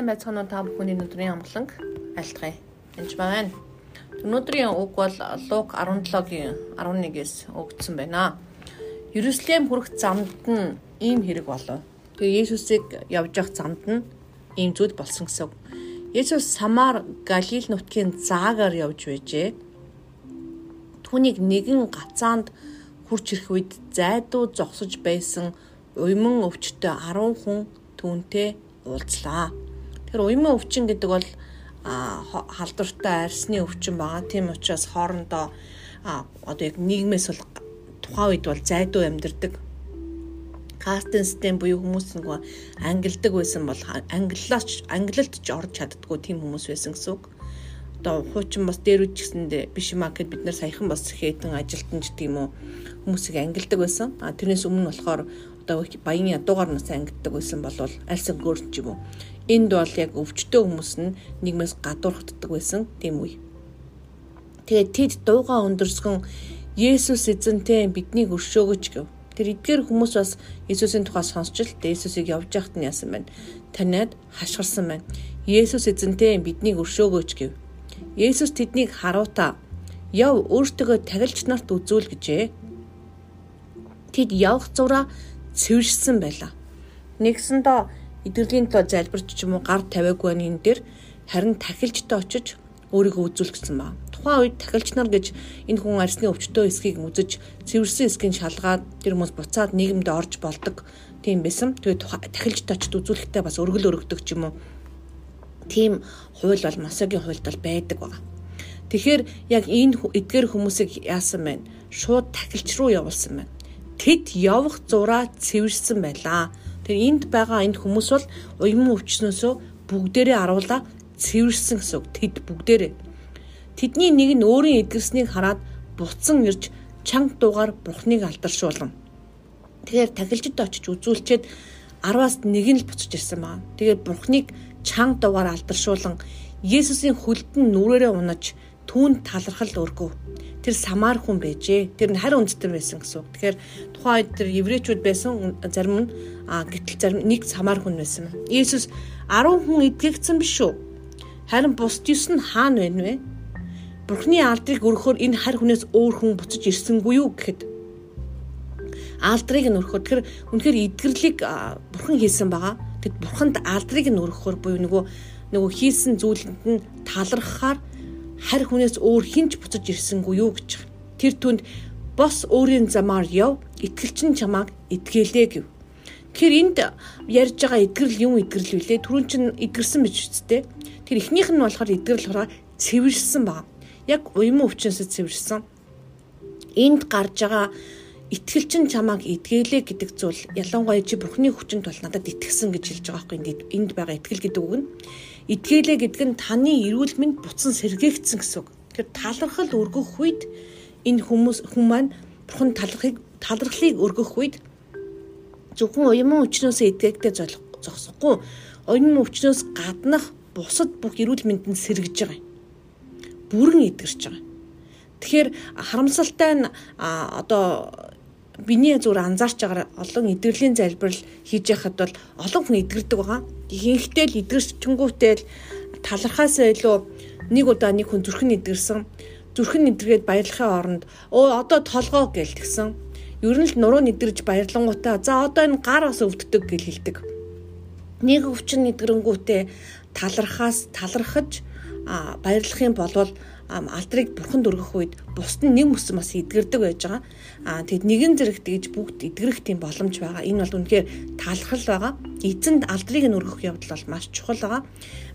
Сайн байцгаана уу та бүхний өдрийн амгланг айлтгая. Энд байна. Өнөөдрийн үг бол Лук 17-гийн 11-ээс өгдсөн байна. Ерүслэм хүрэх замд нь ийм хэрэг болов. Тэгээ Есүсийг явж явах замд нь ийм зүйл болсон гэсэн. Есүс Самар Галил нутгийн заагаар явж байжээ. Түүнийг нэгэн гацаанд хурч ирэх үед зайдуу зогсож байсан уйман өвчтөй 10 хүн түүнтэй уулзлаа. Тэгэхээр уйман өвчин гэдэг бол халдвартай арсны өвчин байгаа. Тийм учраас хоорондоо одоо яг нийгмээс бол тухайн үед бол зайдуу амьдардаг. Кастинг систем буюу хүмүүс нөгөө ангилдаг байсан бол англилаач англилд ч орж чаддгүй тийм хүмүүс байсан гэсэн үг. Одоо хуучин бас дээрүүд ч гэсэндээ биш маркет бид нар саяхан бас хэтэн ажилтнч гэдэг юм уу хүмүүсийг ангилдаг байсан. А тэрнээс өмнө болохоор одоо баян ядуугаар нас ангиддаг байсан бол альсан гөрч юм уу Энд бол яг өвчтөө хүмүүс нь нийгмээс гадуурхддаг байсан тийм үе. Тэгээд тэд дууга өндөрсгөн Есүс эзэнтэй биднийг өршөөгөөч гэв. Тэр эдгээр хүмүүс бас Есүсийн тухай сонсч л Есүсийг явж яхад нь яасан байна. Таниад хашгирсан байна. Есүс эзэнтэй биднийг өршөөгөөч гэв. Есүс тэднийг харуутаа яв өөртөө тагилч нарт үзүүл гэжээ. Тэд явх зураа цэвэршсэн байлаа. Нэгсэндээ эдгэрлийн төлөө залбирч ч юм уу гар тавиагүй байна энэ дээр харин тахилчтай очиж өөрийгөө үзүүлэх гэсэн ба. Тухайн үед тахилч нар гэж энэ хүн арсны өвчтөө эсхийг үзэж цэвэрсэн эсхийн шалгаад тэр хүмүүс буцаад нийгэмд орж болдог тийм байсан. Тэгээд тахилчтай очиж үзүүлэхдээ бас өргөл өргөдөг ч юм уу. Тийм хууль бол Мосогийн хуульд бол байдаг байна. Тэгэхээр яг энэ эдгээр хүмүүсийг яасан байна? Шууд тахилч руу явуулсан байна. Тэд явах зураа цэвэрсэн байлаа Тэгэхээр энд байгаа энэ хүмүүс бол уян өвчнөөсөө бүгдээрээ аруулаа цэвэрсэн гэсэн үг. Тэд бүгдээрээ. Тэдний нэг нь өөрийн эдгэрснийг хараад буцсан ирж чанга дуугаар бурхныг алдаршуулсан. Тэгэхээр тахилчд очиж үзүүлчихэд 10-аас нэг нь л буцаж ирсэн байна. Тэгээд бурхныг чанга дуугаар алдаршуулан Есүсийн хөлдөн нүрээрээ унаж түүнд талархал өргөв. Тэр самар хүн байжээ. Тэр нь харь үндэстэн байсан гэсэн үг. Тэгэхээр тухайн үед тэр еврейчүүд байсан зарим нь а гэтэл зарим нэг самар хүн байсан. Иесус 10 хүн эдгэгдсэн биш үү? Харин бусд 9 нь хаана байна вэ? Бурхны алдрыг өргөхөөр энэ харь хүнээс өөр хүн буцаж ирсэнгүй юу гэхэд алдрыг нь өргөхөөр тэр үнэхээр эдгэрлийг бурхан хийсэн байгаа. Тэгэд бурханд алдрыг нь өргөхөөр буюу нөгөө нөгөө хийсэн зүйлэнд нь талархахаар харь хүнээс өөр хинч буцаж ирсэнгүй юу гэж. Тэр түнд бос өөрийн замаар яв, итгэлчин чамааг итгэлээ гэв. Тэгэхээр энд ярьж байгаа эдгэрл юм эдгэрл вүлээ. Түрүүн чинь эдгэрсэн байж үсттэй. Тэр эхнийх нь болохоор эдгэрл хороо цэвэрсэн баг. Яг уйман өвчнөөсөө цэвэрсэн. Энд гарч байгаа итгэлчин чамааг эдгэлээ гэдэг зүйл ялангуяа чи бурхны хүчинд бол надад итгэсэн гэж хэлж байгаа байхгүй энд байгаа итгэл гэдэг үг нь Эдгээлээ гэдэг нь таны эрүүл мэнд буцан сэргээгдсэн гэсэн үг. Тэгэхээр талархал өргөх үед энэ хүмүүс хүн маань бурхан талархыг талархлыг өргөх үед зөвхөн уян өчнөөсөө эдгээгдээ зогсохгүй уян өчнөөс гаднах бусад бүх эрүүл мэндэнд сэргэж байгаа юм. Бүрэн эдгэрч байгаа. Тэгэхээр харамсалтай нь одоо биний зүгээр анзаарч байгаа олон эдгэрлийн залбирал хийж яхад бол олон хүн эдгэрдэг байгаа. Ихэнхдээ л эдгэрчэнгүүтээ л талархаасаа илүү нэг удаа нэг хүн зүрхэн эдгэрсэн. Зүрхэн эдгэргээд баярлахын оронд өө одоо толгоо гээл тэгсэн. Ер нь л нуруу нэдэрж баярлангуудаа за одоо энэ гар бас өвддөг гэж хэлдэг. Нэг өвчин нэдгэрэнгүүтээ талархаас талархаж баярлахын болвол алдрыг бурханд өргөх үед бусд нь нэг мөсөн бас эдгэрдэг байж байгаа. Аа тэгэд нэгэн зэрэг тэгж бүгд эдгэрэх тийм боломж байгаа. Энэ бол үнэхээр талархал байгаа. Эзэнд алдрыг нь өргөх явдал бол маш чухал байгаа.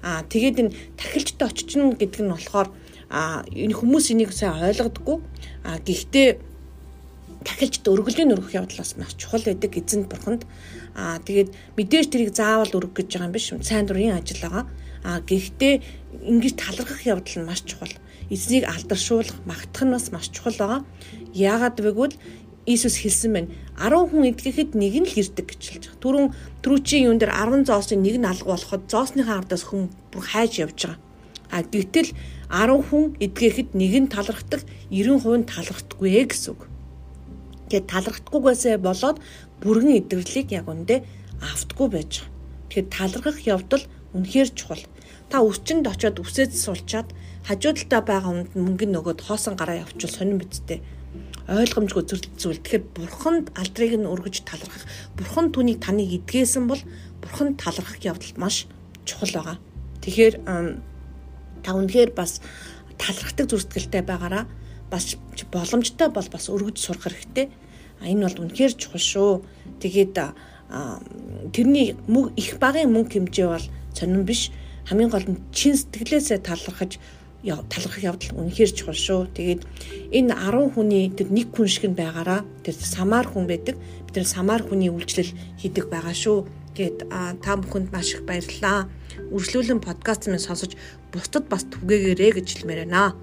Аа тэгээд энэ тахилчтай очиж гэдэг нь болохоор аа энэ хүмүүс энийг сайн ойлгодоггүй. Аа гэхдээ тахилчд өргөлийн өргөх явдал бас маш чухал байдаг эзэнд бурханд. Аа тэгээд мэдээж тэрийг заавал өргөх гэж байгаа юм биш. Сайн дурын ажил байгаа. Аа гэхдээ ингэж талархах явдал нь маш чухал эзнийг алдаршуулах, магтах нь бас маш чухал байгаа. Яагаад гэвэл Иесус хэлсэн байна. 10 хүн эдгэхэд нэг нь л ирдэг гэж хэлж байгаа. Түрүүн түрүүчийн юун дээр 10 зоосын нэг нь алга болоход зоосныхаа ардаас хүн бүр хайж явж байгаа. А гэтэл 10 хүн эдгэхэд нэг нь талархдаг, 90% нь талархдаггүй гэсэн үг. Тэгээд талархдаггүйгээсээ болоод бүрэн эдгэрлийг яг үндэ автгүй байж байгаа. Тэгэхээр талархах явдал үнэхээр чухал. Та өсчөнд очиод үсээд суулчаад хажуу талдаа байгаа хүнд мөнгө нөгөөд хоосон гараа явуучвал сонирн биттэй ойлгомжгүй зүйл. Тэгэхээр бурханд алдрыг нь өргөж талархах, бурхан түүнийг таныг эдгээсэн бол бурхан талархах явдал маш чухал байгаа. Тэгэхээр та үнэхээр бас талархдаг зүрстгэлтэй байгаараа бас боломжтой бол бас өргөж сурах хэрэгтэй. Энэ бол үнэхээр чухал шүү. Тэгээд тэрний их багын мөнгө хэмжээ бол сонирн биш. Хамгийн гол нь чин сэтгэлээсээ талархаж талархах явдал үнэхээр чухал шүү. Тэгээд энэ 10 хүний тэр нэг хүн шиг нь байгаараа тэр самар хүн байдаг. Бид тэр самар хүний үйлчлэл хийдэг байгаа шүү. Тэгээд та бүхэнд маш их баярлалаа. Үргэлжлүүлэн подкаст минь сонсож бусдад бас түгээгээрэй гэж хэлмээр байна.